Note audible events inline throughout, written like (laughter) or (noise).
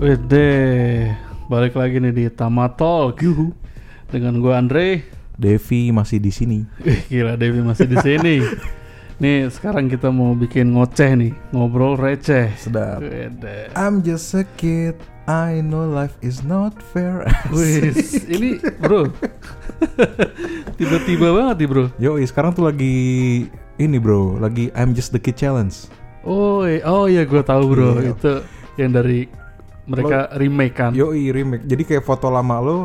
Wede, balik lagi nih di Tama Talk. Dengan gua Andre. Devi masih di sini. Gila Devi masih di sini. nih, sekarang kita mau bikin ngoceh nih, ngobrol receh. Sedap. Wede. I'm just a kid. I know life is not fair. Wis, ini bro. Tiba-tiba banget nih, Bro. Yo, sekarang tuh lagi ini bro, lagi I'm just the kid challenge. Oh, iya- oh iya gua tahu, Bro. Iya. Itu yang dari mereka remake kan. Yo, remake. Jadi kayak foto lama lo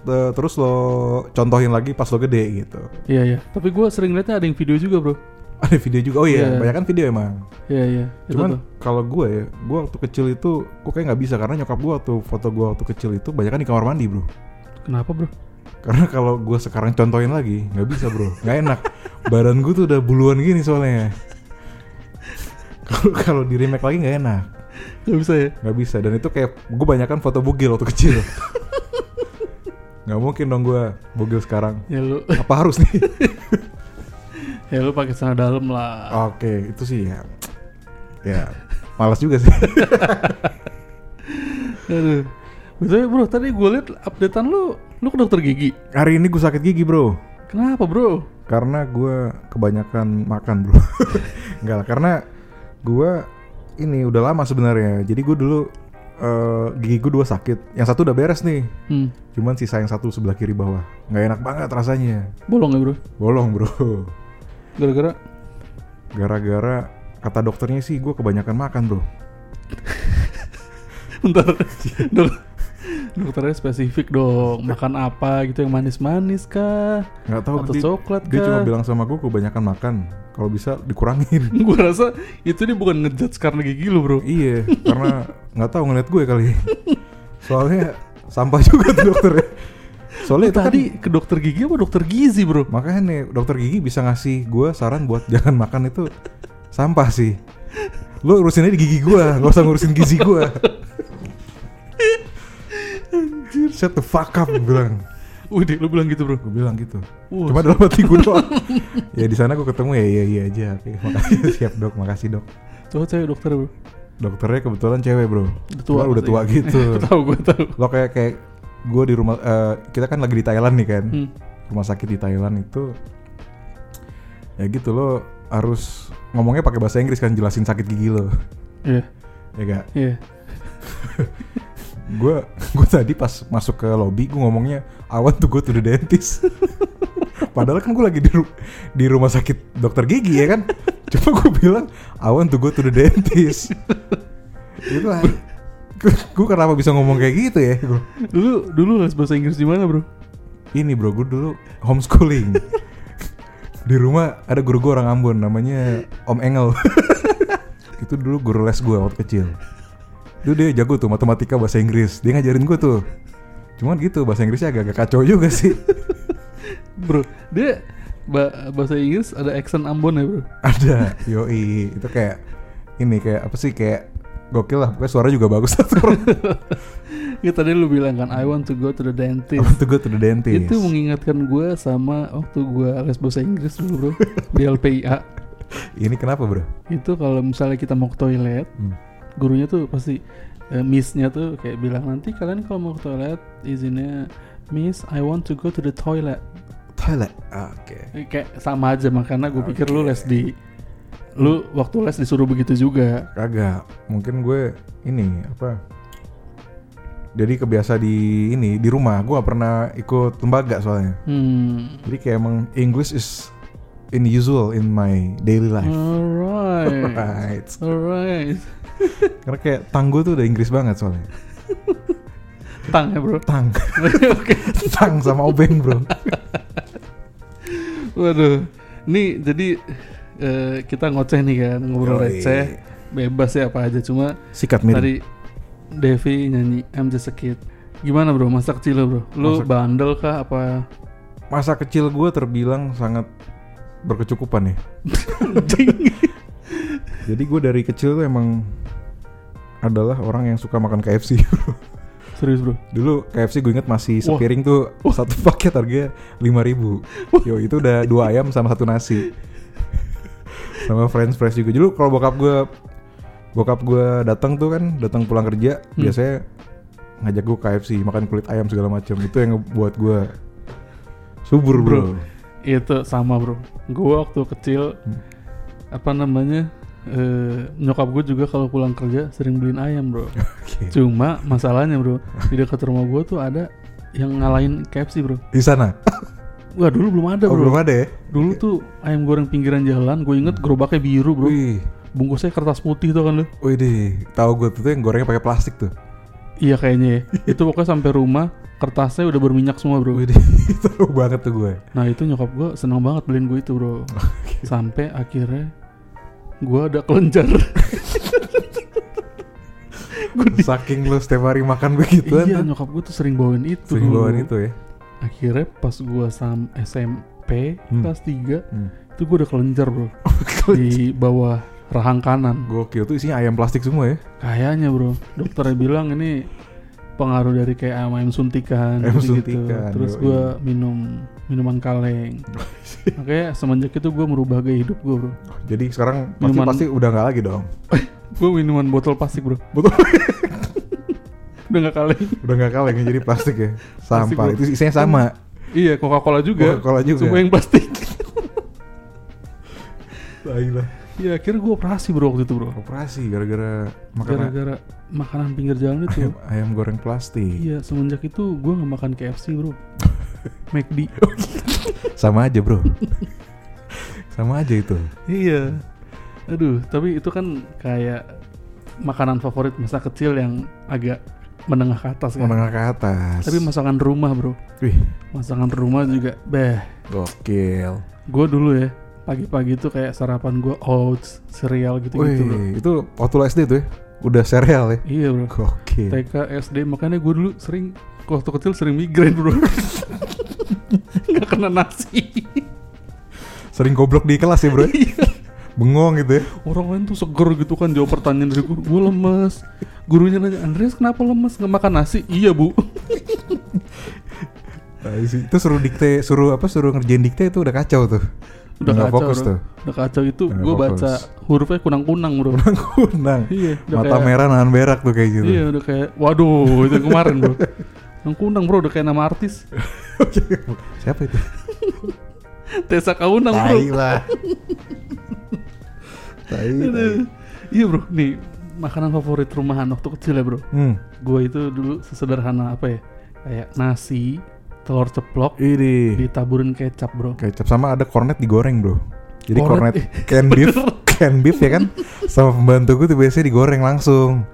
te- terus lo contohin lagi pas lo gede gitu. Iya, iya. Tapi gua sering lihatnya ada yang video juga, Bro. (laughs) Ada video juga. Oh iya, Iya. banyak kan video emang. Iya, iya. Itu Cuman kalau gue ya, gue waktu kecil itu gue kayak nggak bisa karena nyokap gue waktu foto gue waktu kecil itu banyak kan di kamar mandi bro. kenapa, Bro? Karena kalau gue sekarang contohin lagi nggak bisa bro, nggak enak. (laughs) Badan gue tuh udah buluan gini soalnya. Kalau kalau di remake lagi nggak enak, Gak bisa ya? nggak bisa. Dan itu kayak gue banyak kan foto bugil waktu kecil. (laughs) Nggak mungkin dong gue bugil sekarang. Ya lu Apa harus nih? (laughs) ya lu pakai celana dalam lah. Oke, itu sih ya. Ya, malas juga sih. (laughs) Aduh. Betul bro, tadi gue liat updatean lu, lu ke dokter gigi. Hari ini gue sakit gigi bro. Kenapa bro? Karena gue kebanyakan makan bro. Enggak lah, karena gue ini udah lama sebenarnya. Jadi gue dulu eh, gigi gue dua sakit. Yang satu udah beres nih. Hmm, Cuman sisa yang satu sebelah kiri bawah. Nggak enak banget rasanya. bolong ya bro? Bolong bro. Gara-gara Gara-gara kata dokternya sih gue kebanyakan makan bro. (laughs) bentar, dok, (laughs) dokternya spesifik dong. (laughs) Makan apa gitu yang manis-manis kah? Nggak tahu Atau dia, coklat dia cuma kah? bilang sama gue kebanyakan makan. Kalau bisa dikurangin. (laughs) gue rasa itu dia bukan ngejudge karena gigi lu bro. iya, (laughs) karena nggak tahu ngeliat gue kali. Soalnya sampah juga tuh dokternya. Soalnya itu kan Tadi ke dokter gigi apa dokter gizi bro? Makanya nih dokter gigi bisa ngasih gue saran buat jangan makan itu sampah sih. Lu urusinnya di gigi gue, nggak usah ngurusin gizi gue. Shut the fuck up gue bilang. (laughs) Udah lu bilang gitu bro. Gue bilang gitu. Wah, Cuma dalam hati gue doang. (laughs) ya di sana gue ketemu ya iya iya aja. Oke, makasih (laughs) siap dok, makasih dok. cowok cewek dokter bro. Dokternya kebetulan cewek bro. Udah Cuma udah tua gitu. tahu gue tahu. Lo kayak kayak gue di rumah eh, kita kan lagi di Thailand nih kan. Hmm. rumah sakit di Thailand itu ya gitu lo harus ngomongnya pakai bahasa Inggris kan jelasin sakit gigi lo Iya, ya gak iya. Gue (laughs) gue tadi pas masuk ke lobby gue ngomongnya I want to go to the dentist. (laughs) Padahal kan gue lagi di ru- di rumah sakit dokter gigi ya kan? (laughs) Cuma gue bilang I want to go to the dentist. Itu lah. Gue kenapa bisa ngomong kayak gitu ya? Gua, Dulu dulu les bahasa Inggris di mana bro? ini bro gue dulu homeschooling. Di rumah ada guru gue orang Ambon namanya Om Engel. Itu dulu guru les gue waktu kecil itu dia jago tuh matematika bahasa Inggris. Dia ngajarin gue tuh. Cuman gitu bahasa Inggrisnya agak-agak kacau juga sih. (laughs) Bro, dia ba- bahasa Inggris ada accent Ambon ya bro? ada yoi. Itu kayak ini kayak apa sih kayak gokil lah. Pokoknya suara juga bagus. (laughs) Ya tadi lu bilang kan I want to go to the I dentist. want to go to the dentist. Itu mengingatkan gue sama waktu gue les bahasa Inggris dulu bro. Di LPIA. ini kenapa bro? Itu kalau misalnya kita mau ke toilet, Hmm. Gurunya tuh pasti eh, miss-nya tuh kayak bilang nanti kalian kalau mau ke toilet izinnya Miss, I want to go to the toilet. toilet oke Eh, Kayak sama aja makanya gue pikir lu les di lu waktu les disuruh begitu juga. Kagak, mungkin gue ini apa? Jadi kebiasa di ini di rumah, gue gak pernah ikut lembaga soalnya. Hmm. Jadi kayak emang English is unusual in my daily life. Alright. (laughs) Right. Alright. Karena kayak tang gue tuh udah Inggris banget soalnya. (laughs) Tang ya bro. Tang, (laughs) Oke. tang sama obeng bro. (laughs) Waduh. Nih jadi eh, kita ngoceh nih kan ngobrol Yoi. receh. Bebas ya apa aja cuma Sikat miring. tadi Devi nyanyi I'm just a kid. Gimana bro masa kecil lo bro? Lu Masa- bandel kah apa? Masa kecil gue terbilang sangat berkecukupan ya. Jadi gue dari kecil tuh emang adalah orang yang suka makan KFC. (laughs) Serius bro. Dulu KFC gue inget masih Wah. sepiring tuh satu (laughs) paket harganya lima ribu. Yo itu udah dua ayam sama satu nasi. sama french fries juga. Dulu kalau bokap gue bokap gue datang tuh kan datang pulang kerja Hmm. biasanya ngajak gue KFC makan kulit ayam segala macam itu yang ngebuat gue subur bro, Bro. Itu sama bro. Gue waktu kecil Hmm. apa namanya eh, nyokap gue juga kalau pulang kerja sering beliin ayam bro. (laughs) Oke. Cuma masalahnya bro di dekat rumah gue tuh ada yang ngalahin KFC bro. di sana (laughs) Wah dulu belum ada oh, bro. belum ada ya Dulu tuh ayam goreng pinggiran jalan. Gue inget gerobaknya biru bro. wih Bungkusnya kertas putih tuh kan lo. wih deh tahu gue tuh yang gorengnya pakai plastik tuh Iya kayaknya ya. (laughs) itu pokoknya sampai rumah kertasnya udah berminyak semua bro. wih deh tahu banget tuh gue Nah itu nyokap gue senang banget beliin gue itu bro. Sampai akhirnya gue ada kelenjar. di saking lo setiap hari makan begituan iya tuh nyokap gue tuh sering bawain itu sering dulu. bawain itu ya Akhirnya pas gue sam SMP Hmm. kelas 3 Hmm. itu gue udah kelenjar bro (laughs) di bawah rahang kanan. gokil tuh isinya ayam plastik semua ya Kayaknya bro, dokternya bilang ini pengaruh dari kayak ayam, ayam suntikan, Ayam gitu suntikan, Terus yoi. gue minum minuman kaleng. (laughs) Makanya semenjak itu gue merubah gaya hidup gue bro. jadi sekarang pasti Minuman- pasti udah nggak lagi dong (laughs) Gue minuman botol plastik bro. betul (laughs) Udah gak kaleng. udah nggak kalah yang jadi plastik ya Plastik, sampah bro. itu isinya sama Iya Coca Cola juga. Coca-Cola juga. Semua yang plastik. Tai lah. Iya akhirnya gue operasi bro waktu itu bro. operasi gara-gara makan Gara-gara makanan pinggir jalan itu. ayam, ayam goreng plastik Iya semenjak itu gue gak makan KFC bro. McD. (laughs) sama aja bro sama aja itu Iya. Aduh, tapi itu kan kayak makanan favorit masa kecil yang agak menengah ke atas kan. menengah ke atas Tapi masakan rumah, Bro. wih Masakan rumah juga beh. gokil Gue dulu ya, pagi-pagi tuh kayak sarapan gue oats, cereal gitu-gitu, Bro. wih itu waktu SD tuh ya udah sereal ya Iya, Bro. gokil TK, SD, makanya gue dulu sering waktu kecil sering migrain, Bro. (laughs) Nggak kena nasi. sering goblok di kelas ya bro (laughs) bengong gitu ya Orang lain tuh seger gitu kan jawab pertanyaan dari guru. Gue lemes. Gurunya nanya, Andreas kenapa lemes? Nggak makan nasi? Iya, Bu. Sih. (laughs) itu suruh dikte suruh apa suruh ngerjain dikte itu udah kacau tuh udah Nggak kacau fokus bro. tuh. Udah kacau itu gue baca hurufnya kunang-kunang bro. Kunang (laughs) iya udah mata kayak, merah nahan berak tuh kayak gitu. Iya udah kayak waduh itu kemarin bro. Kunang bro udah kayak nama artis. (laughs) Siapa itu? Tessa Kaunang bro. Tai lah. Tai, (laughs) tai. Aduh. iya bro. Nih makanan favorit rumahan waktu kecil ya bro. Hmm. Gue itu dulu sesederhana apa ya? Kayak nasi telur ceplok ini. ditaburin kecap bro. Kecap sama ada cornet digoreng bro. Jadi Cornet, cornet, (laughs) eh, can beef can beef ya kan? Sama pembantu gue tuh biasanya digoreng langsung.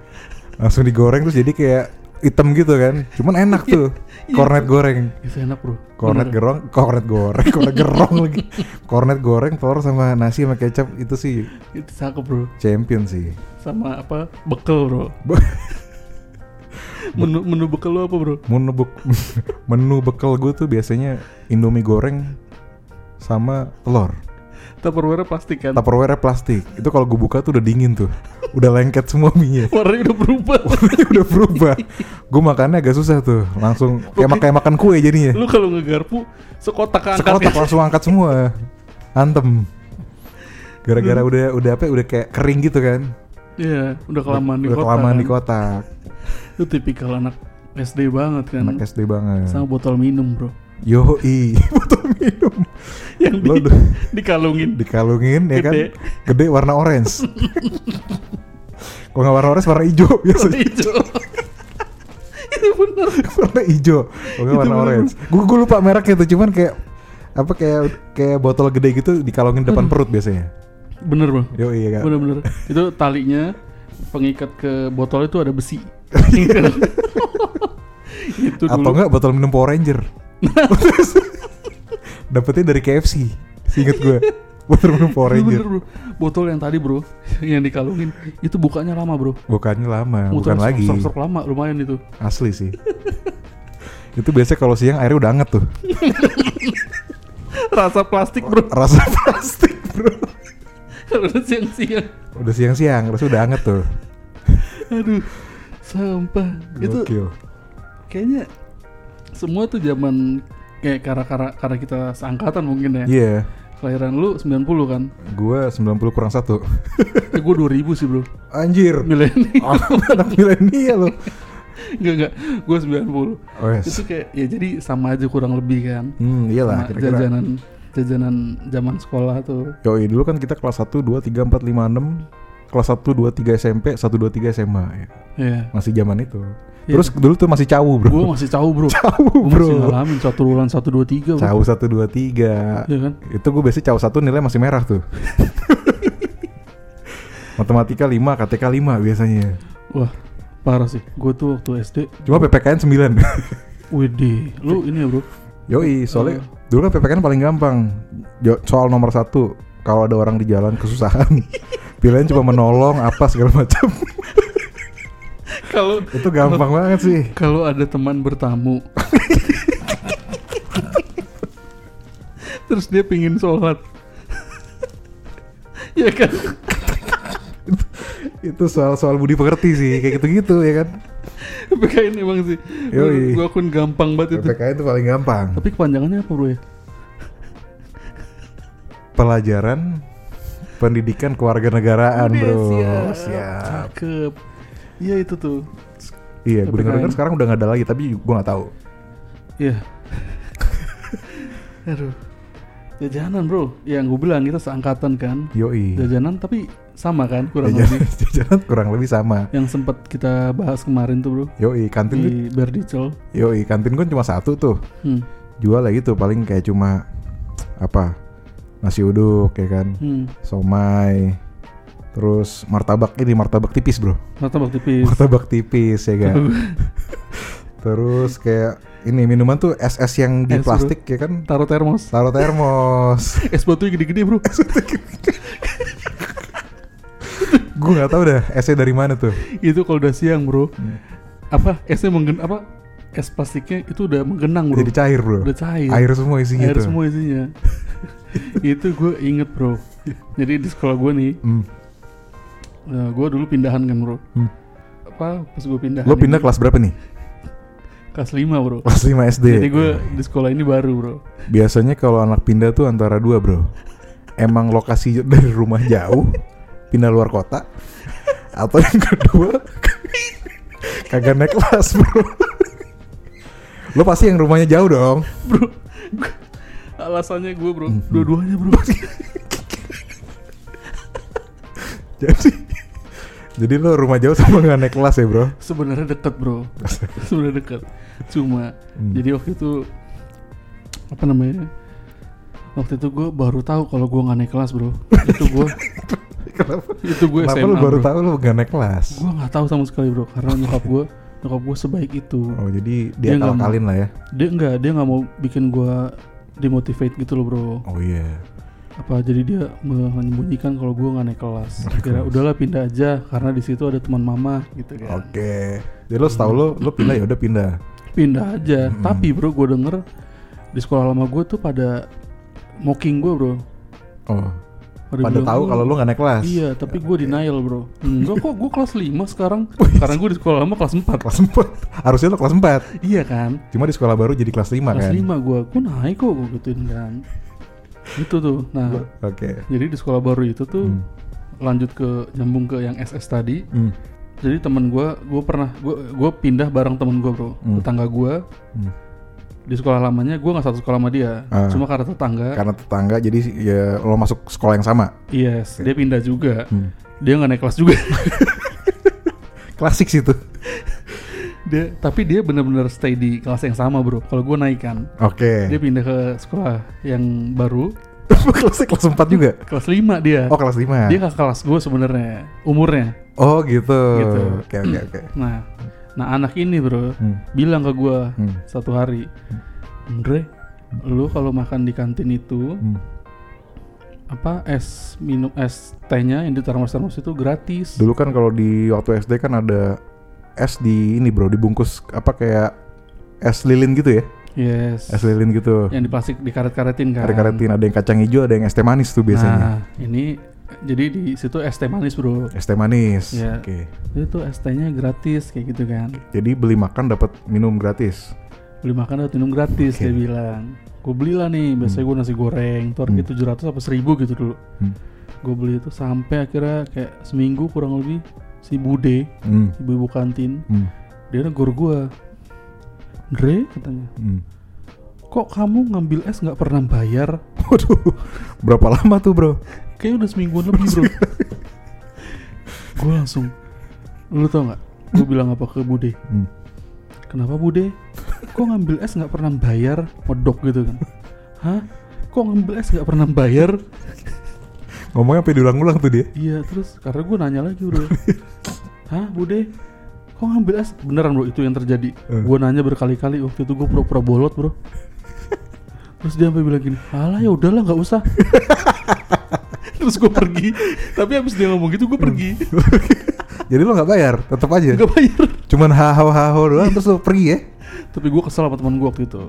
Langsung digoreng terus jadi kayak hitam gitu kan. Cuman enak tuh. Iya. cornet goreng. Itu enak bro. Cornet Bener. gerong cornet goreng cornet gerong lagi. (laughs) Cornet goreng telur sama nasi sama kecap itu sih itu cakep bro. champion sih. Sama apa? Bekel bro (laughs) menu menu bekel lo apa bro? Menu bek- (laughs) menu bekal gue tuh biasanya indomie goreng sama telur. Tupperware plastik kan? Tupperware plastik. Itu kalau gue buka tuh udah dingin tuh. Udah lengket semua minyak. (laughs) Warnanya udah berubah. (laughs) Warnanya udah berubah. Gue makannya agak susah tuh. Langsung kayak Oke. makan makan kue jadinya. Lu kalau ngegarpu sekotak angkat sekotak ya? langsung angkat semua. Antem. Gara-gara udah udah apa ya, udah kayak kering gitu kan. Iya, udah kelamaan di udah kotak. kelamaan kan. di kotak Itu tipikal anak SD banget kan. anak SD banget Sama botol minum, Bro. yo i (laughs) botol minum Yang di, lo (laughs) dikalungin. dikalungin ya kan Gede. warna orange (laughs) kalau nggak warna orange warna hijau Warna biasanya hijau. itu bener. warna hijau kalau nggak Itu warna bener. orange gue gue lupa mereknya tuh cuman kayak apa kayak kayak botol gede gitu dikalungin depan perut biasanya Bener, Bro. yo iya kan Bener-bener. itu talinya pengikat ke botol itu ada besi. (laughs) itu atau enggak botol minum Power Ranger? (laughs) Dapetnya dari KFC seinget gue botol minum Power bener, Ranger. Bro. Botol yang tadi, Bro, yang dikalungin. Itu bukanya lama, Bro. bukannya lama Muter bukan lagi. serok-serok lama lumayan itu. asli sih. Itu biasanya kalau siang airnya udah anget tuh. (laughs) Rasa plastik, Bro. rasa plastik bro. Udah siang-siang. udah siang-siang terus udah anget tuh. Aduh, sampah. Itu Gokil. kayaknya semua tuh zaman kayak karena karena karena kita seangkatan mungkin ya. Iya. Kelahiran lu 90 kan? Gue 90 kurang satu. Eh gue 2000 sih bro Anjir. Milenial Oh, anak milenial lo. Enggak enggak Gue 90 Oh, yes. Itu kayak ya jadi sama aja kurang lebih kan Hmm, iyalah Sama kira-kira. jajanan jajanan zaman sekolah tuh Yoi, dulu kan kita kelas 1, 2, 3, 4, 5, 6 Kelas 1, 2, 3 SMP, 1, 2, 3 SMA ya. Iya. Masih zaman itu. Iya. Terus dulu tuh masih cawu bro. Gue masih tahu bro. (laughs) Cawu Gue bro. masih ngalamin satu ulan 1, 2, 3 bro. Cawu 1, 2, 3 Iya kan? Itu gue biasanya cawu 1 nilai masih merah tuh. (laughs) Matematika 5, KTK 5 biasanya. Wah parah sih. Gue tuh waktu SD Cuma PPKN 9 (laughs) Widih. Lu ini ya bro? Yoi, soalnya Oh. dulu kan PPKN paling gampang. Soal nomor satu. Kalau ada orang di jalan kesusahan Pilihan cuma menolong apa segala macam. Kalau Itu gampang banget sih. kalau ada teman bertamu. Terus dia pingin sholat. Ya kan? Itu soal-soal budi pekerti sih Kayak gitu-gitu ya kan? PKN emang sih. Yoi. gue akun gampang banget itu. PPKN itu paling gampang. Tapi kepanjangannya apa bro ya? Pelajaran Pendidikan kewarganegaraan Udah, bro. siap. Siap. Cakep. Iya itu tuh. Iya gue PPKN. denger sekarang udah gak ada lagi Tapi gue gak tahu. Iya. (laughs) Aduh. Jajanan bro. Yang gue bilang kita seangkatan kan. Yoi. Jajanan tapi sama kan kurang Jajanan, lebih? (laughs) jajanan kurang lebih sama. Yang sempat kita bahas kemarin tuh bro. Yoi kantin tuh- di Berdicel Yoi kantin kan cuma satu tuh. Hmm. Jual lah gitu paling kayak cuma Apa Nasi uduk ya kan? Hmm. Somai. Terus martabak ini martabak tipis bro. Martabak tipis. Martabak tipis ya kan? (laughs) Terus kayak ini minuman tuh es-es yang di Es, bro. plastik ya kan? Taruh termos. Taruh termos. (laughs) Es batunya gede-gede bro. Gue gak tahu dah esnya dari mana tuh. Itu kalau udah siang bro. Hmm. apa? Esnya menggen apa? Es plastiknya itu udah menggenang bro. Jadi cair bro. Udah cair. Air semua isinya Air tuh. semua isinya (laughs) (laughs) itu gue inget bro. Jadi di sekolah gue nih Hmm. gue dulu pindahan kan bro. Hmm. apa pas gue pindahan Lo pindah ini, kelas berapa nih? kelas 5 bro. Kelas 5 SD jadi gue di sekolah ini baru bro. Biasanya kalau anak pindah tuh antara dua bro. Emang lokasi dari rumah jauh Pindah luar kota Atau yang kedua (laughs) Kagak naik kelas bro. Lo pasti yang rumahnya jauh dong. Bro alasannya gue bro. Mhm. dua-duanya bro. (laughs) Jadi Jadi lo rumah jauh sama gak naik kelas ya bro? Sebenarnya deket bro. Sebenarnya deket. Cuma Hmm. jadi waktu itu apa namanya waktu itu gue baru tahu kalau gue nggak naik kelas bro. Itu gue (laughs) Kenapa, itu gue kenapa SMA lo baru bro. tahu lo gak naik kelas? gue nggak tahu sama sekali bro karena nyokap gue nyokap gue sebaik itu. Oh jadi Dia dia kalkalin lah ya? dia nggak dia nggak mau bikin gue demotivate gitu loh bro. Oh iya. Apa jadi dia menyembunyikan kalau gue nggak naik kelas. Kira udahlah pindah aja karena di situ ada teman mama gitu kan. Oke. Jadi lo setahu lo Lo pindah ya udah pindah? Pindah aja. Mm-mm. tapi bro gue denger di sekolah lama gue tuh pada mocking gue bro. Oh Pada bilang, tahu "Lu- kalau lo gak naik kelas Iya, tapi gue denial bro. Enggak kok, gue kelas 5 sekarang. (laughs) Karena gue di sekolah lama kelas 4 Kelas 4 Harusnya lo kelas 4 Iya kan? Cuma di sekolah baru jadi kelas 5 Kelas kan 5 gue, gue naik kok gue gituin kan. Gitu tuh. Nah, Oke jadi di sekolah baru itu tuh Hmm. lanjut ke nyambung ke yang SS tadi. Hmm. Jadi temen gue, gue pernah, gue gue pindah bareng temen gue bro. Hmm. Tetangga gue Hmm. Di sekolah lamanya gue nggak satu sekolah sama dia. Ah. Cuma karena tetangga. Karena tetangga jadi ya lo masuk sekolah yang sama Yes, dia pindah juga. Hmm. Dia nggak naik kelas juga. (laughs) Klasik sih tuh (laughs) dia, tapi dia bener-bener stay di kelas yang sama bro. Kalau gue naik kan. Oke Dia pindah ke sekolah yang baru, Kelasnya (laughs) kelas 4 juga kelas 5 dia. Oh kelas 5 Dia ke kelas gue sebenarnya, umurnya. Oh gitu Gitu. Oke oke oke Nah, nah anak ini bro Hmm. bilang ke gue Hmm. satu hari, Andre, lu kalau makan di kantin itu Hmm. apa es minum es tehnya yang di termos-termos itu gratis. Dulu kan kalau di waktu SD kan ada es di ini bro dibungkus apa kayak es lilin gitu ya Yes. es lilin gitu Yang di plastik dikaret-karetin kan. karet-karetin ada yang kacang hijau ada yang es teh manis tuh biasanya Nah, ini jadi di situ es teh manis bro. es teh manis Iya. oke Itu es tehnya gratis kayak gitu kan. jadi beli makan dapat minum gratis Beli makan atau minum gratis Oke. dia bilang. gue belilah nih biasanya gue nasi goreng tuh harganya Hmm. tujuh ratus apa seribu gitu dulu Hmm. gue beli itu sampai akhirnya kayak seminggu kurang lebih si bude Hmm. ibu-ibu kantin Hmm. dia negor gue Dre katanya Hmm. kok kamu ngambil es nggak pernah bayar Waduh, berapa lama tuh bro? Kayaknya udah semingguan lebih bro. (laughs) Gue langsung lu tau nggak? Gue bilang apa ke bude? Hmm. kenapa bude? Kok ngambil es nggak pernah bayar? Medok gitu kan. Hah? Kok ngambil es nggak pernah bayar? Ngomongnya sampai diulang-ulang tuh dia. iya terus karena gue nanya lagi bro. Hah bude? Kok ngambil es? Beneran bro itu yang terjadi. Eh. gue nanya berkali-kali waktu itu gue pura-pura bolot bro. Terus dia sampai bilang gini alah ya udahlah nggak usah (laughs) terus gue pergi tapi habis dia ngomong gitu gue pergi (laughs) Jadi lo nggak bayar, tetap aja. nggak bayar Cuman haho haho doang terus lo pergi ya? tapi gue kesel sama teman gue waktu itu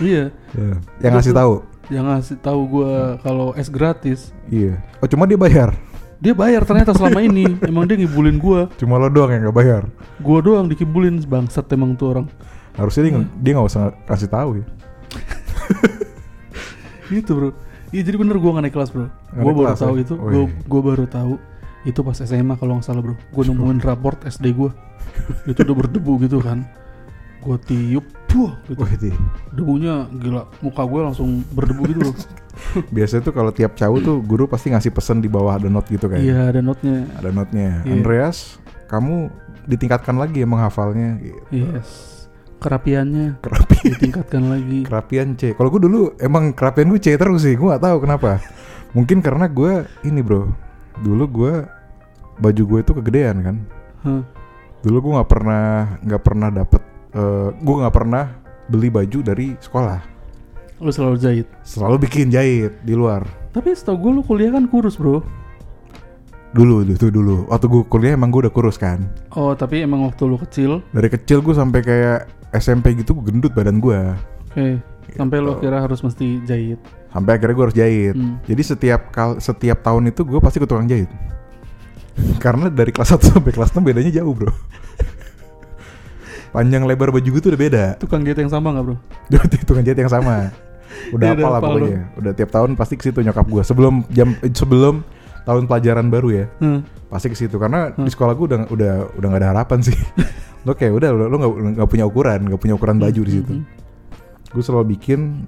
iya Ya. Yang ngasih tahu. yang ngasih tahu gue kalau es gratis Iya. Oh cuma dia bayar. dia bayar ternyata selama ini emang dia ngibulin gue Cuma lo doang yang nggak bayar. gue doang dikibulin bangsat emang tuh orang Harusnya dia dia nggak usah kasih tahu ya. gitu bro iya jadi bener gue gak naik kelas bro gue baru tahu ya? itu Oh, gue iya. gue baru tahu itu pas SMA kalau nggak salah bro gue nemuin raport SD gue itu udah berdebu gitu kan gue tiup puh gitu debunya gila muka gue langsung berdebu gitu bro (laughs) Biasanya tuh kalau tiap cawu tuh guru pasti ngasih pesan di bawah ada note gitu kan. iya ada notnya Ada notnya. Iya. Andreas, kamu ditingkatkan lagi emang hafalnya. Gitu. yes kerapiannya Kerapi, ditingkatkan lagi kerapian C. Kalau gue dulu emang kerapian gue C terus sih. Gue gak tahu kenapa. Mungkin karena gue ini bro. Dulu gue baju gue itu kegedean kan. Hah. Dulu gue nggak pernah nggak pernah dapet. eh, gue nggak pernah beli baju dari sekolah. lu selalu jahit Selalu bikin jahit di luar. tapi setahu gue lu kuliah kan kurus bro Dulu itu dulu. Waktu gue kuliah emang gue udah kurus kan. oh tapi emang waktu lu kecil Dari kecil gue sampai kayak SMP gitu gendut badan gue. oke sampai lu Gitu. kira harus mesti jahit Sampai akhirnya gue harus jahit. Hmm. Jadi setiap kal setiap tahun itu gue pasti ke tukang jahit. (laughs) Karena dari kelas 1 sampai kelas 6 bedanya jauh, Bro. Panjang lebar baju gue tuh udah beda. tukang jahit yang sama nggak bro (laughs) tukang jahit yang sama. Udah (laughs) udah apa lah pokoknya. Udah tiap tahun pasti ke situ nyokap gue. Sebelum jam eh, sebelum tahun pelajaran baru ya. Hmm. Pasti ke situ karena Hmm. di sekolah gue udah udah udah gak ada harapan sih. (laughs) lo kayak udah lo nggak nggak punya ukuran, nggak punya ukuran baju di situ. Hmm. Gue selalu bikin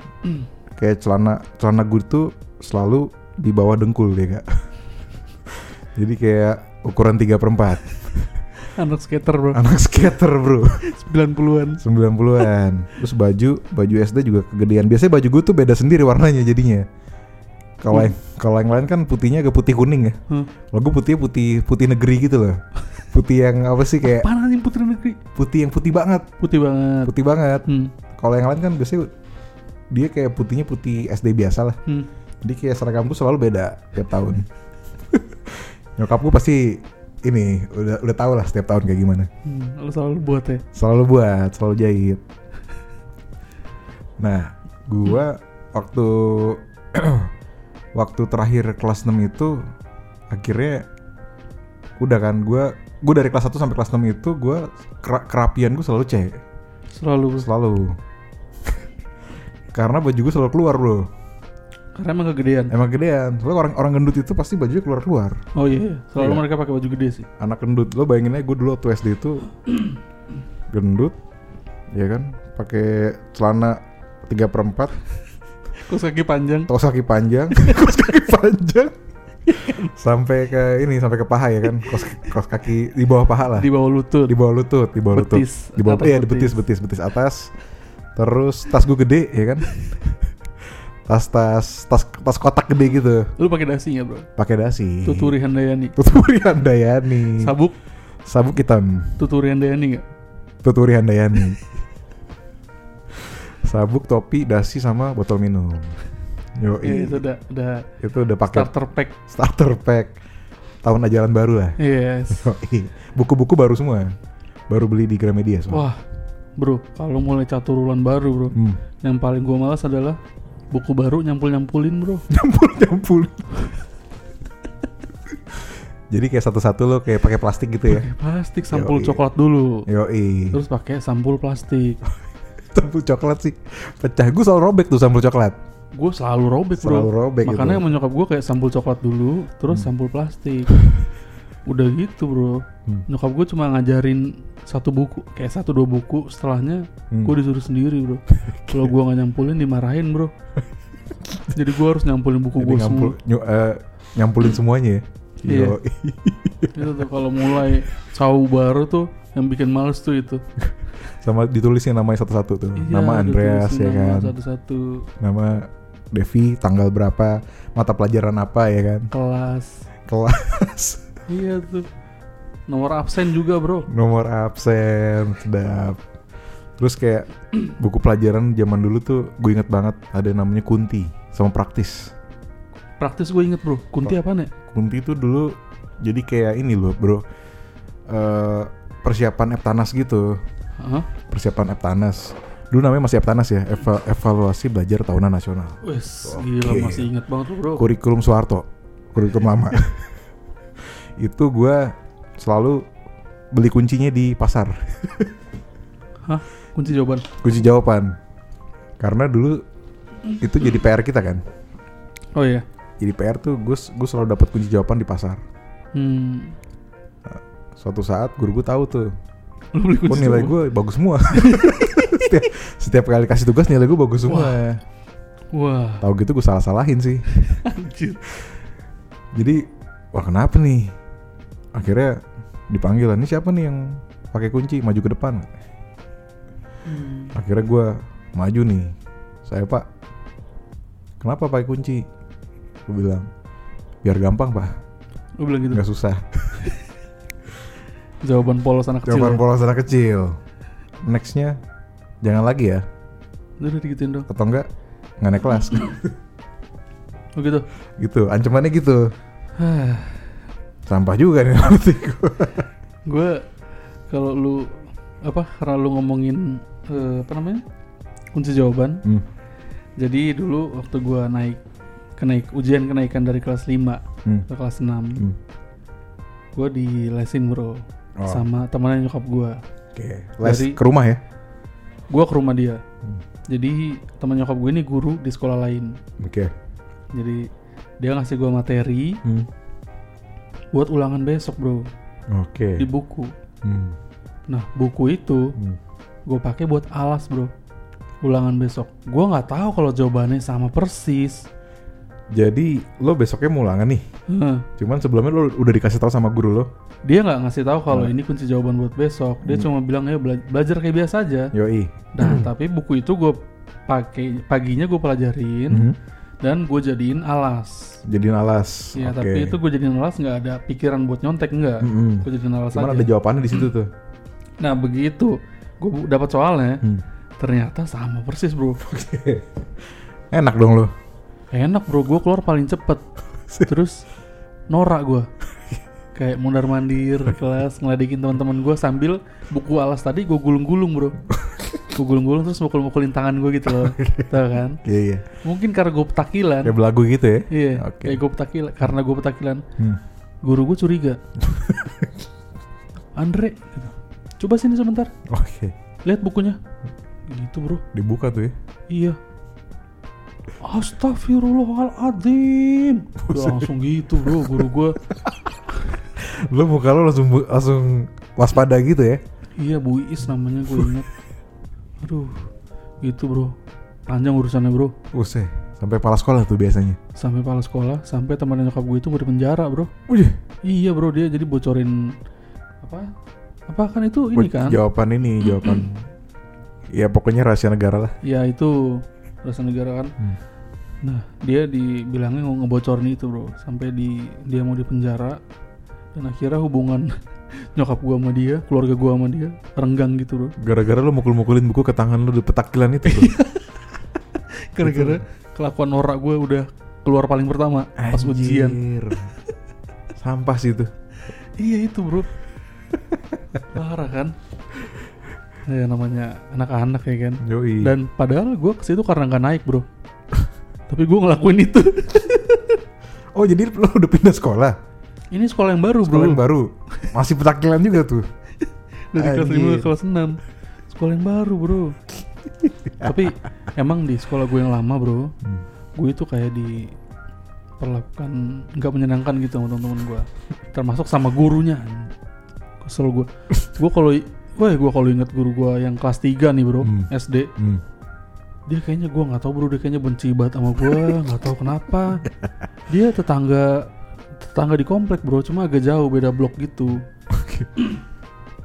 kayak celana celana gue tuh selalu di bawah dengkul ya kak. (laughs) Jadi kayak ukuran 3 per 4 (laughs) anak skater bro Anak skater bro 90-an 90-an Terus baju Baju SD juga kegedean Biasanya baju gue tuh beda sendiri warnanya jadinya Kalau Hmm. yang kalau yang lain kan putihnya agak putih kuning ya Hah. Kalau gue putihnya putih putih negeri gitu loh Putih yang apa sih kayak Apaan anjing putri negeri Putih yang putih banget putih banget Putih banget hmm. Kalau yang lain kan biasanya Dia kayak putihnya putih SD biasa lah Hmm. Jadi kayak seragam tuh selalu beda tiap tahun. (laughs) Nyokap gue pasti ini udah udah tahu lah setiap tahun kayak gimana. Hmm. lu selalu buat ya Selalu buat, selalu jahit. Nah, gua waktu (clears throat) (clears throat) waktu terakhir kelas 6 itu akhirnya udah kan gua gua dari kelas 1 sampai kelas 6 itu gua kera- kerapian gue selalu C. selalu Selalu. Karena baju gue selalu keluar, Bro. karena emang kegedean Emang gedean. Soalnya orang orang gendut itu pasti bajunya keluar-keluar. oh iya selalu Iya. mereka pakai baju gede sih Anak gendut. Lo bayangin aja gue dulu waktu SD itu gendut, ya kan? Pakai celana 3 per 4 terus kaki panjang. Kaos kaki panjang, (laughs) kaos kaki panjang. sampai ke ini sampai ke paha ya kan? Kaos, kaos kaki di bawah paha lah. Di bawah lutut. Di bawah lutut di bawah lutut. Betis, di bawah iya di betis. betis betis atas. Terus tas gue gede ya kan? (laughs) Tas tas tas tas kotak gede gitu. Lu pakai dasi nggak bro? Pakai dasi. Tuturi handayani. Tuturi handayani. Sabuk? Sabuk hitam. Tuturi handayani nggak? Tuturi handayani sabuk topi dasi sama botol minum. Yo Iya, itu udah udah itu udah pakai starter pack. starter pack. Tahun ajaran baru lah. Yes. (laughs) Yoi. buku-buku baru semua. Baru beli di Gramedia semua. Wah bro kalau mulai caturulan baru bro. Hmm. yang paling gua malas adalah buku baru nyampul nyampulin bro. (laughs) Nyampul nyampul jadi kayak satu-satu lo kayak pakai plastik gitu ya? Pakai plastik sampul Yoi. coklat dulu. Yoi. terus pakai sampul plastik (laughs) sampul coklat sih. Pecah. Gue selalu robek tuh sampul coklat. Gue selalu robek bro. Selalu robek makanya gitu. sama nyokap gue kayak sampul coklat dulu terus sampul plastik. (laughs) Udah gitu bro. Hmm. nyokap gue cuma ngajarin satu buku kayak satu dua buku. Setelahnya Hmm. gue disuruh sendiri bro. (laughs) Kalau gue nggak nyampulin dimarahin bro. (laughs) Jadi gue harus nyampulin buku gue ngampul, semua. nyu- eh, nyampulin semuanya ya? Iya. Itu tuh kalau mulai sawu baru tuh yang bikin males tuh itu sama ditulisnya namanya satu-satu tuh. Iya, nama Andreas ya nama kan? satu-satu. Nama Devi tanggal berapa? Mata pelajaran apa ya kan? Kelas. Kelas. (laughs) Iya tuh. Nomor absen juga bro. Nomor absen sedap. Terus kayak (clears throat) buku pelajaran zaman dulu tuh gue inget banget ada namanya Kunti sama praktis. Praktis gue inget bro. Kunti apa nih Kunti tuh dulu jadi kayak ini loh bro. Eh, persiapan Eptanas gitu Hah? persiapan Eptanas dulu namanya masih Eptanas ya eva- evaluasi belajar tahunan nasional Wes, Oke. gila masih inget banget tuh bro. kurikulum Soeharto kurikulum lama (laughs) itu gue selalu beli kuncinya di pasar Hah? Kunci jawaban. kunci jawaban karena dulu itu jadi PR kita kan Oh iya. jadi PR tuh gue gue selalu dapat kunci jawaban di pasar Hmm. suatu saat guru gue tahu tuh Lu beli oh kunci nilai jawaban? gue bagus semua. (laughs) Setiap, setiap kali kasih tugas nilai gue bagus semua. Wah, tahu gitu gue salah salahin sih. (laughs) Anjir. jadi wah kenapa nih? Akhirnya dipanggil ini siapa nih yang pakai kunci? Maju ke depan. Hmm. akhirnya gue maju nih. Saya pak kenapa pakai kunci? Gue bilang biar gampang pak. Lu bilang gitu. nggak susah Jawaban polos anak kecil. jawaban ya? polos anak kecil nextnya jangan lagi ya Udah digituin dong. atau enggak nggak naik kelas (laughs) Oh gitu. gitu ancamannya gitu sampah juga nih nanti gue gue kalau lu apa karena lu ngomongin eh, apa namanya kunci jawaban hmm. jadi dulu waktu gua naik kenaik ujian kenaikan dari kelas 5 Hmm. ke kelas 6 Hmm. gue di lesin bro Oh. sama temannya nyokap gue oke les Dari- ke rumah ya? gue ke rumah dia. Hmm. jadi teman nyokap gue ini guru di sekolah lain. Oke. Jadi dia ngasih gue materi Hmm. buat ulangan besok bro. Oke. Di buku. Hmm. nah buku itu Hmm. gue pakai buat alas bro. Ulangan besok. Gue nggak tahu kalau jawabannya sama persis Jadi lo besoknya mau ulangan nih. Heh. Cuman sebelumnya lo udah dikasih tahu sama guru lo. dia nggak ngasih tahu kalau Hmm. ini kunci jawaban buat besok dia cuma bilang ya bela- belajar kayak biasa aja Yoi. nah tapi buku itu gue pakai paginya gue pelajarin Mhm. dan gue jadiin alas Jadiin alas. ya Oke. tapi itu gue jadiin alas nggak ada pikiran buat nyontek enggak Mhm. gue jadiin alas Cuman aja ada jawabannya di situ tuh. nah begitu gue dapat soalnya Hmm. ternyata sama persis bro Enak dong lo. Enak bro gue keluar paling cepet (laughs) terus norak gue kayak mundar mandir di kelas ngeladekin teman-teman gue sambil buku alas tadi gue gulung-gulung bro gue gulung-gulung terus mukul-mukulin tangan gue gitu loh Tahu kan Iya iya. mungkin karena gue petakilan Kayak belagu gitu ya. iya Oke. kayak gue petakilan karena gue petakilan Hmm. guru gue curiga Andre gitu. coba sini sebentar Oke. lihat bukunya gitu bro Dibuka tuh ya. Iya. Astagfirullahaladzim. Udah langsung gitu bro, guru gue. Lo (laughs) muka lo langsung langsung waspada gitu ya. Iya Bu Iis namanya gue inget. Aduh, gitu bro. Panjang urusannya bro. Usai. Sampai kepala sekolah tuh biasanya. Sampai kepala sekolah, sampai teman nyokap gue itu di penjara bro. Wih. Iya bro, dia jadi bocorin apa? Apa kan itu ini kan? Jawaban ini, jawaban. (clears throat) ya pokoknya rahasia negara lah. Ya itu rasa negara kan. Hmm. Nah dia dibilangnya nge- ngebocorin itu bro, sampai di dia mau di penjara dan akhirnya hubungan (laughs) nyokap gua sama dia, keluarga gua sama dia renggang gitu bro. Gara-gara lo mukul-mukulin buku ke tangan lo di petakilan itu bro. (laughs) Gara-gara kelakuan norak gue udah keluar paling pertama pas ujian. Anjir. Sampah sih itu. Iya itu bro. Parah kan? Ya namanya anak-anak ya kan. Yoi. Dan padahal gue ke situ karena nggak naik bro. (laughs) Tapi gue ngelakuin itu. (laughs) Oh jadi lo udah pindah sekolah? Ini sekolah yang baru bro. Sekolah yang baru? Masih petakilan juga tuh? (laughs) Dari kelas 5 Anjir. ke kelas 6 Sekolah yang baru bro Tapi emang di sekolah gue yang lama bro, Hmm. gue itu kayak di perlakukan nggak menyenangkan gitu sama teman-teman gue, termasuk sama gurunya. Kesel gue. gue kalau, wah gue kalau inget guru gue yang kelas 3 nih bro, Hmm. SD, Hmm. dia kayaknya gue nggak tahu bro, dia kayaknya benci banget sama gue, (laughs) nggak tahu kenapa. Dia tetangga tetangga di komplek bro, cuma agak jauh beda blok gitu.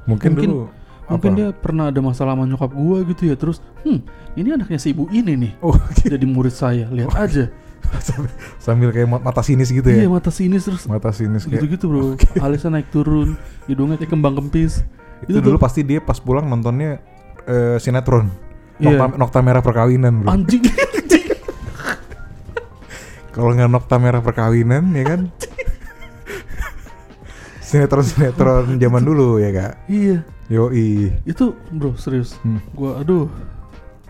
Mungkin, Mungkin- dulu Mungkin apa? dia pernah ada masalah sama nyokap gua gitu ya Terus hmm ini anaknya si ibu ini nih Oh, Jadi murid saya Lihat aja (laughs) sambil, sambil kayak ma- mata sinis gitu ya. Iya mata sinis terus Mata sinis kayak. Gitu-gitu bro (laughs) Alisnya naik turun Hidungnya kayak kembang kempis Itu, Itu dulu tuh. pasti dia pas pulang nontonnya eh, sinetron. Iya. Nokta, Nokta Merah Perkawinan, Bro. Anjing Anjing (laughs) Kalau nggak Nokta Merah Perkawinan ya kan. (laughs) Sinetron-sinetron zaman dulu ya, Kak. Iya Yoi. Itu bro serius Hmm. Gua aduh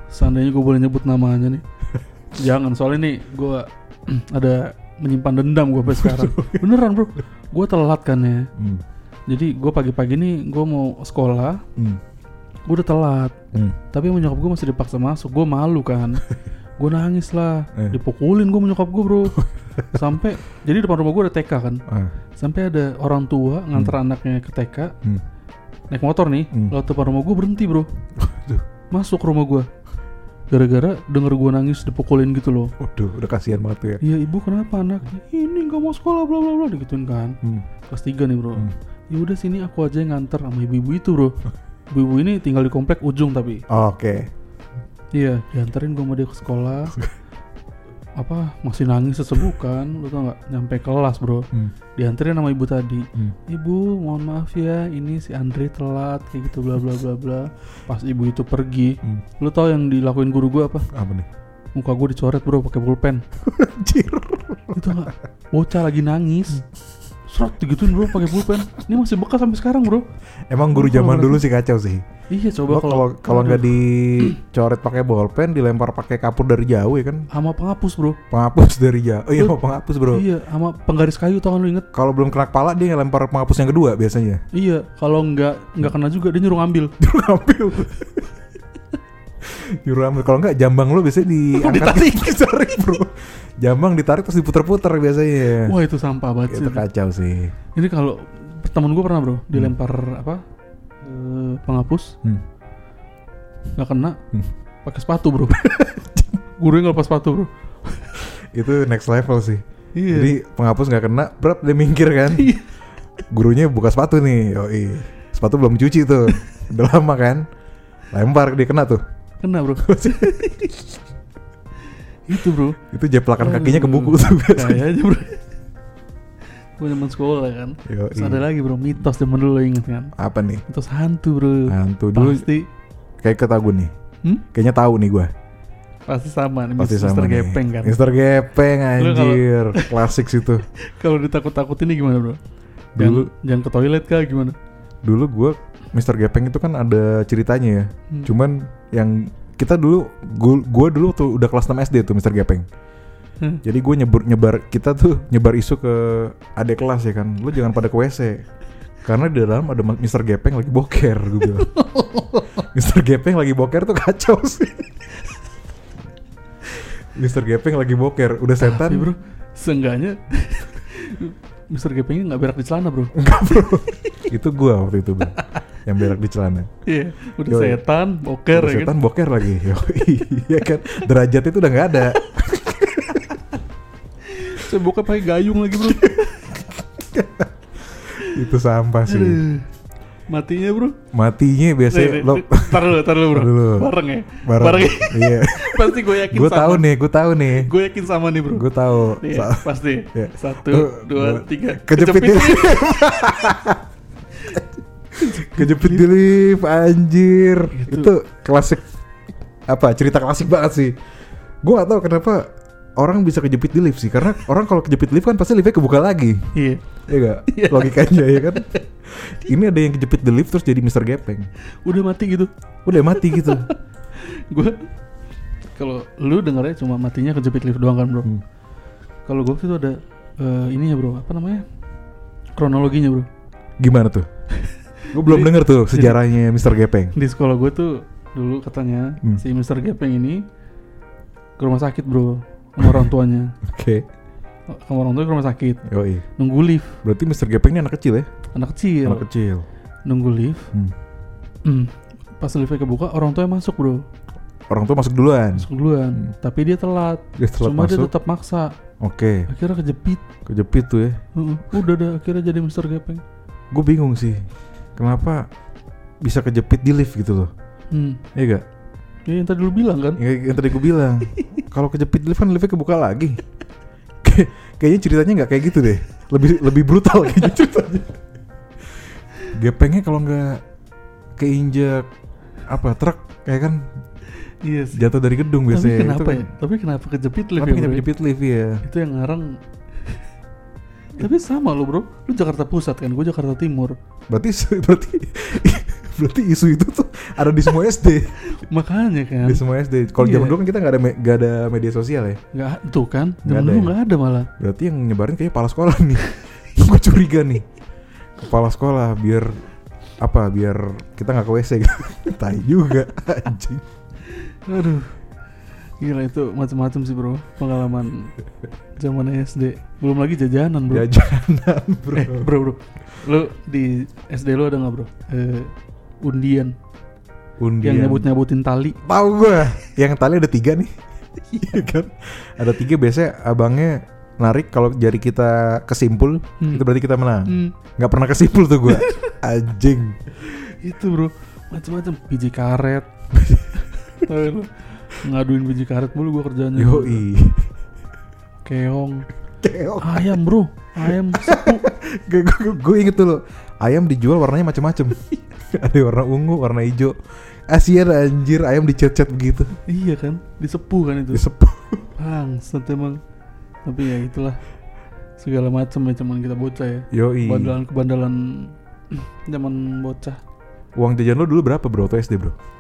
Seandainya gue boleh nyebut namanya nih (laughs) Jangan soalnya nih Gua (clears throat) ada menyimpan dendam gue sampai sekarang Beneran bro Gue telat kan ya Hmm. Jadi gue pagi-pagi nih gue mau sekolah Hmm. Gue udah telat Hmm. Tapi sama nyokap gue masih dipaksa masuk Gue malu kan (laughs) Gue nangis lah Eh. Dipukulin gue sama nyokap gue bro (laughs) Sampai Jadi depan rumah gue ada TK kan Ah. Sampai ada orang tua nganter anaknya ke TK Hmm. Naik motor nih Hmm. Lewat depan rumah gue berhenti bro. Masuk rumah gue Gara-gara denger gue nangis dipukulin gitu loh Waduh, udah kasihan banget tuh ya. Iya ibu kenapa anaknya Ini gak mau sekolah bla bla bla Digituin kan Hmm. Kelas 3 nih bro Hmm. Ya udah sini aku aja yang nganter sama ibu-ibu itu bro Ibu-ibu ini tinggal di komplek ujung tapi Oke. Iya, dianterin gue sama dia ke sekolah. (laughs) apa masih nangis sesebukan, lu tau nggak? Nyampe kelas bro, Hmm. dianterin sama ibu tadi. Hmm. Ibu, mohon maaf ya, ini si Andre telat kayak gitu bla bla bla bla. Pas ibu itu pergi, Hmm. lu tau yang dilakuin guru gue apa? Apa nih? Muka gue dicoret bro pakai pulpen. (laughs) Anjir. Itu nggak? Bocah lagi nangis. Serot digituin bro pakai pulpen. Ini masih bekas sampai sekarang bro. Emang guru zaman dulu sih kacau sih. Iya coba kalau kalau nggak dicoret pakai bolpen, dilempar pakai kapur dari jauh ya kan? sama penghapus bro. Penghapus dari jauh. Oh iya, mau penghapus bro. Iya, sama penggaris kayu tau kan lu inget? Kalau belum kena kepala dia ngelempar penghapus yang kedua biasanya. Iya, kalau nggak nggak kena juga dia nyuruh ngambil. (laughs) Nyuruh ambil. (laughs) Nyuruh ambil. Kalau nggak jambang lu biasanya (laughs) diangkat. Ditarik. ditarik bro. Jambang ditarik terus diputer-puter biasanya. Wah itu sampah banget Itu sih. kacau sih. Ini kalau temen gue pernah bro dilempar apa eh, penghapus Hmm. nggak kena Hmm. pakai sepatu bro. (laughs) Gurunya nggak lepas sepatu bro. Itu next level sih. Iya. Jadi penghapus nggak kena, berat dia minggir kan. Iya. Gurunya buka sepatu nih, yoi. Sepatu belum dicuci tuh, udah lama kan. Lempar dia kena tuh. kena bro. (laughs) itu bro. Itu jeplakan kakinya ke buku Aduh, tuh. Kayaknya bro. gue zaman sekolah kan. Yoi. Terus ada lagi bro mitos zaman dulu inget kan. Apa nih? Mitos hantu bro. Hantu dulu Pasti. kayak ketahuan nih. Hmm? Kayaknya tahu nih gua. Pasti sama nih. Pasti Mister sama nih. Gepeng kan. Mister Gepeng anjir. Klasik situ. (laughs) Kalau ditakut-takutin nih gimana bro? Dulu Jangan, jangan ke toilet kah gimana? dulu gua Mister Gepeng itu kan ada ceritanya ya. Hmm. Cuman yang kita dulu gua, gua dulu tuh udah kelas 6 SD tuh Mister Gepeng. Hmm. Jadi gue nyebar nyebar kita tuh nyebar isu ke adik kelas ya kan. Lu jangan pada ke WC. Karena di dalam ada Mister Gepeng lagi boker gue bilang. (laughs) Mister Gepeng lagi boker tuh kacau sih. Mister Gepeng lagi boker, udah Tapi setan. bro, seenggaknya (laughs) Mister Gepengnya nggak berak di celana bro. Enggak bro. itu gua waktu itu bro. Yang berak di celana. Iya, udah Yoi. setan, boker Udah ya setan kan. boker lagi. (laughs) Iya kan. Derajat itu udah nggak ada. (laughs) Saya boker pakai gayung lagi bro. (laughs) itu sampah sih. Aduh. Matinya bro. Matinya biasanya Nih, lo Tar dulu, tar dulu bro. Dulu. Bareng ya. bareng. ya. Iya. Pasti gue yakin gue sama. tahu nih, gue tahu nih. Gue yakin sama nih bro. Gue tahu. Nih, Sa- pasti. Ya. Satu, dua, tiga. Kejepit di Kejepit di lift anjir. Gitu. Itu klasik apa? Cerita klasik banget sih. Gue gak tahu kenapa orang bisa kejepit di lift sih karena orang kalau kejepit lift kan pasti liftnya kebuka lagi. Iya. Iya gak? Iya. Logikanya ya kan. Ini ada yang kejepit di lift terus jadi Mr. Gepeng. Udah mati gitu. Udah mati gitu. (laughs) Gue kalau lu dengarnya cuma matinya kejepit lift doang kan bro. Hmm. Kalau gue itu ada eh, ini ya bro, apa namanya? Kronologinya bro. Gimana tuh? Gue belum Jadi- denger tuh (laughs) sejarahnya Mr. Gepeng. Di sekolah gue tuh dulu katanya Hmm. si Mr. Gepeng ini ke rumah sakit bro sama orang (laughs) tuanya Oke. sama orang tuanya ke rumah sakit Yoi. nunggu lift Berarti Mr. Gepeng ini anak kecil ya? anak kecil Anak kecil. nunggu lift Hmm. Hmm. pas liftnya kebuka orang tuanya masuk bro Orang tua masuk duluan. masuk duluan Hmm. tapi dia telat Dia telat cuma dia masuk. tetap maksa Oke. akhirnya kejepit Kejepit tuh ya. Heeh. udah dah akhirnya jadi Mr. Gepeng Gue bingung sih. Kenapa bisa kejepit di lift gitu loh? hmm. Iya gak? ya yang tadi lu bilang kan Yang, yang tadi gue bilang. (laughs) Kalau kejepit di lift kan liftnya kebuka lagi. Kayak- Kayaknya ceritanya nggak kayak gitu deh. Lebih lebih brutal kayaknya ceritanya. Gepengnya kalau nggak keinjak apa truk kayak kan iya sih jatuh dari gedung tapi biasanya. kenapa Itu ya tapi kenapa kejepit lift Kenapa ya kejepit jepit lift ya? itu yang ngarang tapi sama lo bro lu Jakarta Pusat kan gue Jakarta Timur Berarti (laughs) berarti berarti isu itu tuh ada di semua SD. (laughs) makanya kan di semua SD. Kalau Iya. zaman dulu kan kita nggak ada nggak ada media sosial ya. nggak tuh kan zaman dulu ya? nggak ada malah Berarti yang nyebarin kayaknya kepala sekolah nih. (laughs) gue curiga nih. Kepala sekolah biar apa? Biar kita nggak ke WC gitu. Tai juga anjing. aduh gila itu macam-macam sih bro pengalaman zaman SD belum lagi jajanan bro Jajanan, (laughs) Bro. eh bro bro lu di SD lu ada nggak bro eh, undian, Undian. yang nyabut nyabutin tali Tahu gue. Yang tali ada tiga nih. (laughs) Iya kan? Ada tiga biasanya abangnya narik kalau jari kita kesimpul Hmm. itu berarti kita menang. Hmm, nggak pernah kesimpul tuh gue (laughs) anjing itu bro macam-macam biji karet Tahu lu, ngaduin biji karet mulu gua kerjanya. Yoi. Keong. Keong. Ayam bro. Ayam sepu (laughs) gue inget dulu. Ayam dijual warnanya macem-macem. (laughs) Ada warna ungu warna hijau. Asian anjir ayam dicet-cet begitu. Iya kan? Disepu kan itu? Disepuh. (laughs) Bangsat emang. Tapi ya itulah. Segala macam ya cuman kita bocah ya. Yoi. Bandalan kebandalan (clears throat) zaman bocah. Uang jajan lo dulu berapa bro? Atau SD bro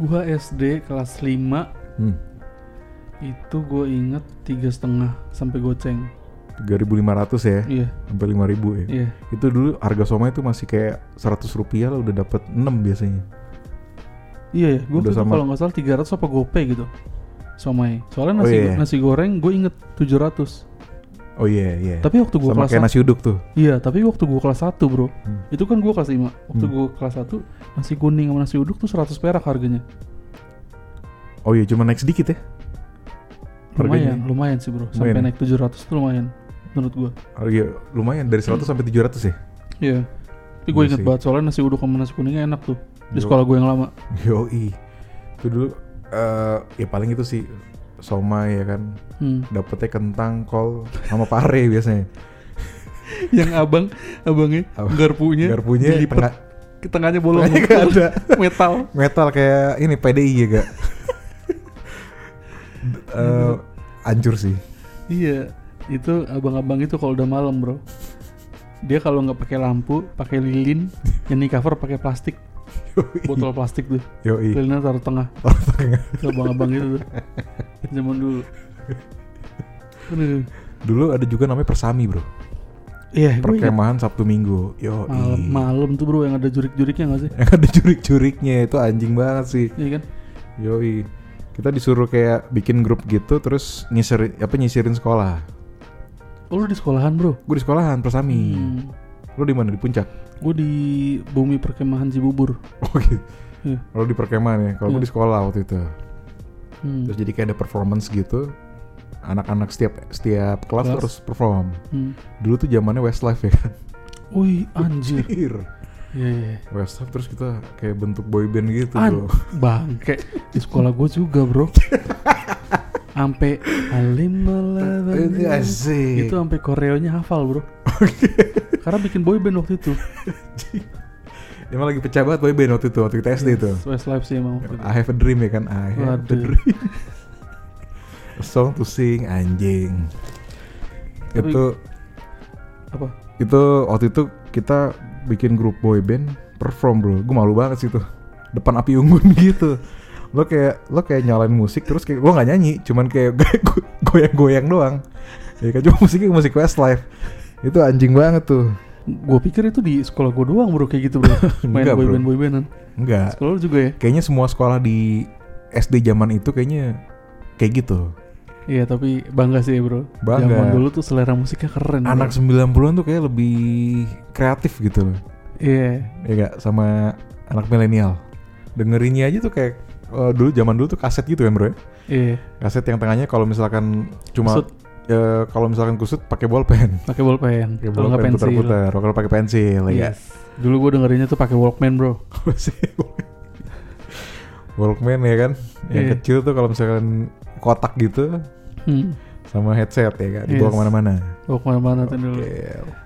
gua SD kelas 5 hmm. itu gue inget tiga setengah sampai goceng. 3.500 ya? Iya. Sampai 5.000 ya? Iya. Itu dulu harga somai itu masih kayak 100 rupiah lah udah dapat 6 biasanya. Iya ya. Gue Udah sama- kalau nggak salah 300 apa gopay gitu somai. Soalnya Oh, nasi iya. nasi goreng gue inget 700 oh iya iya. Tapi waktu gue sama kelas kayak nasi uduk tuh. Iya tapi waktu gue kelas 1 bro. Hmm. itu kan gue kelas 5 waktu Hmm. gue kelas 1 nasi kuning sama nasi uduk tuh 100 perak harganya. Oh iya cuma naik sedikit ya? Lumayan Harganya. lumayan sih bro. Sampai Lumayan ya? naik 700 tuh lumayan menurut gue oh iya lumayan. Dari 100 sampai 700 ya? Iya. Tapi gue Iya inget sih. banget soalnya nasi uduk sama nasi kuningnya enak tuh di Yo. sekolah gue yang lama. Yoi. Itu dulu eh ya paling itu sih Somai ya kan? Hmm. Dapetnya kentang, kol, sama pare (laughs) biasanya. Yang abang abangnya Abang- garpunya Garpunya dilipet tengah, ke tengahnya bolong. Tengahnya nggak ada. (laughs) Metal. Metal kayak ini PDI ya gak (laughs) Eh, Hancur sih. Iya itu abang-abang itu kalau udah malam bro. Dia kalau nggak pakai lampu pakai lilin yang di cover pakai plastik Yoi. Botol plastik tuh. Yoi. Lilinnya taruh tengah. Oh, tengah. Abang-abang itu tuh. Zaman dulu. Aduh. Dulu ada juga namanya Persami bro. Iya ingat Perkemahan Sabtu Minggu. Yoi. Malam malam tuh bro yang ada jurik-juriknya nggak sih? Yang ada jurik-juriknya itu anjing banget sih. Iya kan? Yoi. Kita disuruh kayak bikin grup gitu Terus nyisirin, apa, nyisirin sekolah. Oh lu di sekolahan bro? Gue di sekolahan Persami. Hmm. Lu di mana di puncak? gue di bumi perkemahan Cibubur Oh gitu. Iya. Kalau di perkemahan ya, kalau gue Iya. di sekolah waktu itu. hmm. Terus jadi kayak ada performance gitu. Anak-anak setiap setiap kelas Kelas. harus perform. Hmm. Dulu tuh zamannya Westlife ya kan. Wih anjir Anjir. Iya, iya. Westlife terus kita kayak bentuk boyband gitu An- bro. (laughs) Bang, kayak di sekolah gue juga bro. (laughs) Ampe alim itu sampai koreonya hafal bro. (laughs) Karena bikin boyband waktu itu. Emang lagi pecah banget boyband waktu itu, waktu kita SD itu. Westlife sih emang. I have a dream ya kan, I have a dream. A song to sing anjing. Tapi- itu Apa? itu waktu itu kita bikin grup boy band perform bro gue malu banget sih tuh depan api unggun (laughs) gitu lo kayak lo kayak nyalain musik terus kayak lo nggak nyanyi cuman kayak (laughs) goyang-goyang doang ya kan cuma musiknya musik Westlife itu anjing banget tuh Gue pikir itu di sekolah gue doang bro kayak gitu bro. (laughs) Main Enggak, bro. boyband boybandan. Enggak. Sekolah lu juga ya? Kayaknya semua sekolah di SD zaman itu kayaknya kayak gitu. Iya tapi bangga sih bro. Bangga. Zaman dulu tuh selera musiknya keren. bro. Anak 90-an tuh kayak lebih kreatif gitu loh. Iya. Ya gak sama anak milenial. Dengerinnya aja tuh kayak eh, dulu zaman dulu tuh kaset gitu kan bro ya. Iya. Kaset yang tengahnya kalau misalkan cuma Kusut. Eh, kalau misalkan kusut pakai bolpen. (laughs) Pakai bolpen. Pakai Kalau nggak bolpen pensil. putar-putar. Kalau pakai pensil ya. Yes. Dulu gue dengerinnya tuh pakai Walkman bro. (laughs) Walkman ya kan, yang Iya. kecil tuh kalau misalkan kotak gitu Hmm. sama headset ya kan, dibawa Yes. ke mana-mana. Bawa ke mana-mana tuh dulu.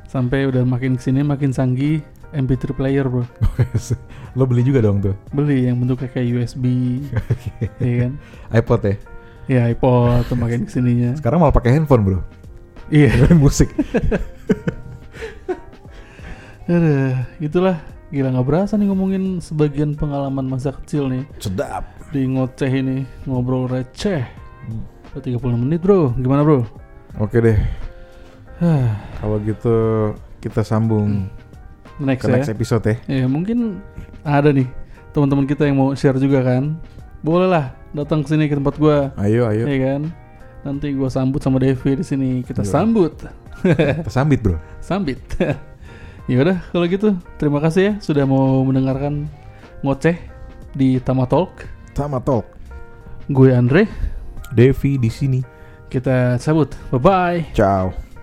Sampai udah makin ke sini makin canggih MP3 player bro. (laughs) Lo beli juga dong tuh Beli yang bentuknya kayak USB. Iya kan? iPod ya. Ya iPod tuh makin ke sininya. Sekarang malah pakai handphone bro, Iya. (laughs) dengerin musik. (laughs) Aduh, itulah gila nggak berasa nih ngomongin sebagian pengalaman masa kecil nih Sedap. di ngoceh ini ngobrol receh. Udah 30 menit bro, gimana bro? Oke deh, Hah, kalau gitu kita sambung next ke ya. next episode ya. Ya mungkin ada nih teman-teman kita yang mau share juga kan. Boleh lah datang ke sini ke tempat gua, Ayo, ayo. ya kan? Nanti gua sambut sama Devi di sini. Kita Iya. sambut. Kita sambit bro. (laughs) Sambit. (laughs) ya udah kalau gitu terima kasih ya sudah mau mendengarkan ngoceh di Tama Talk. Sama talk. Gue Andre, Devi di sini. kita cabut. Bye bye. Ciao.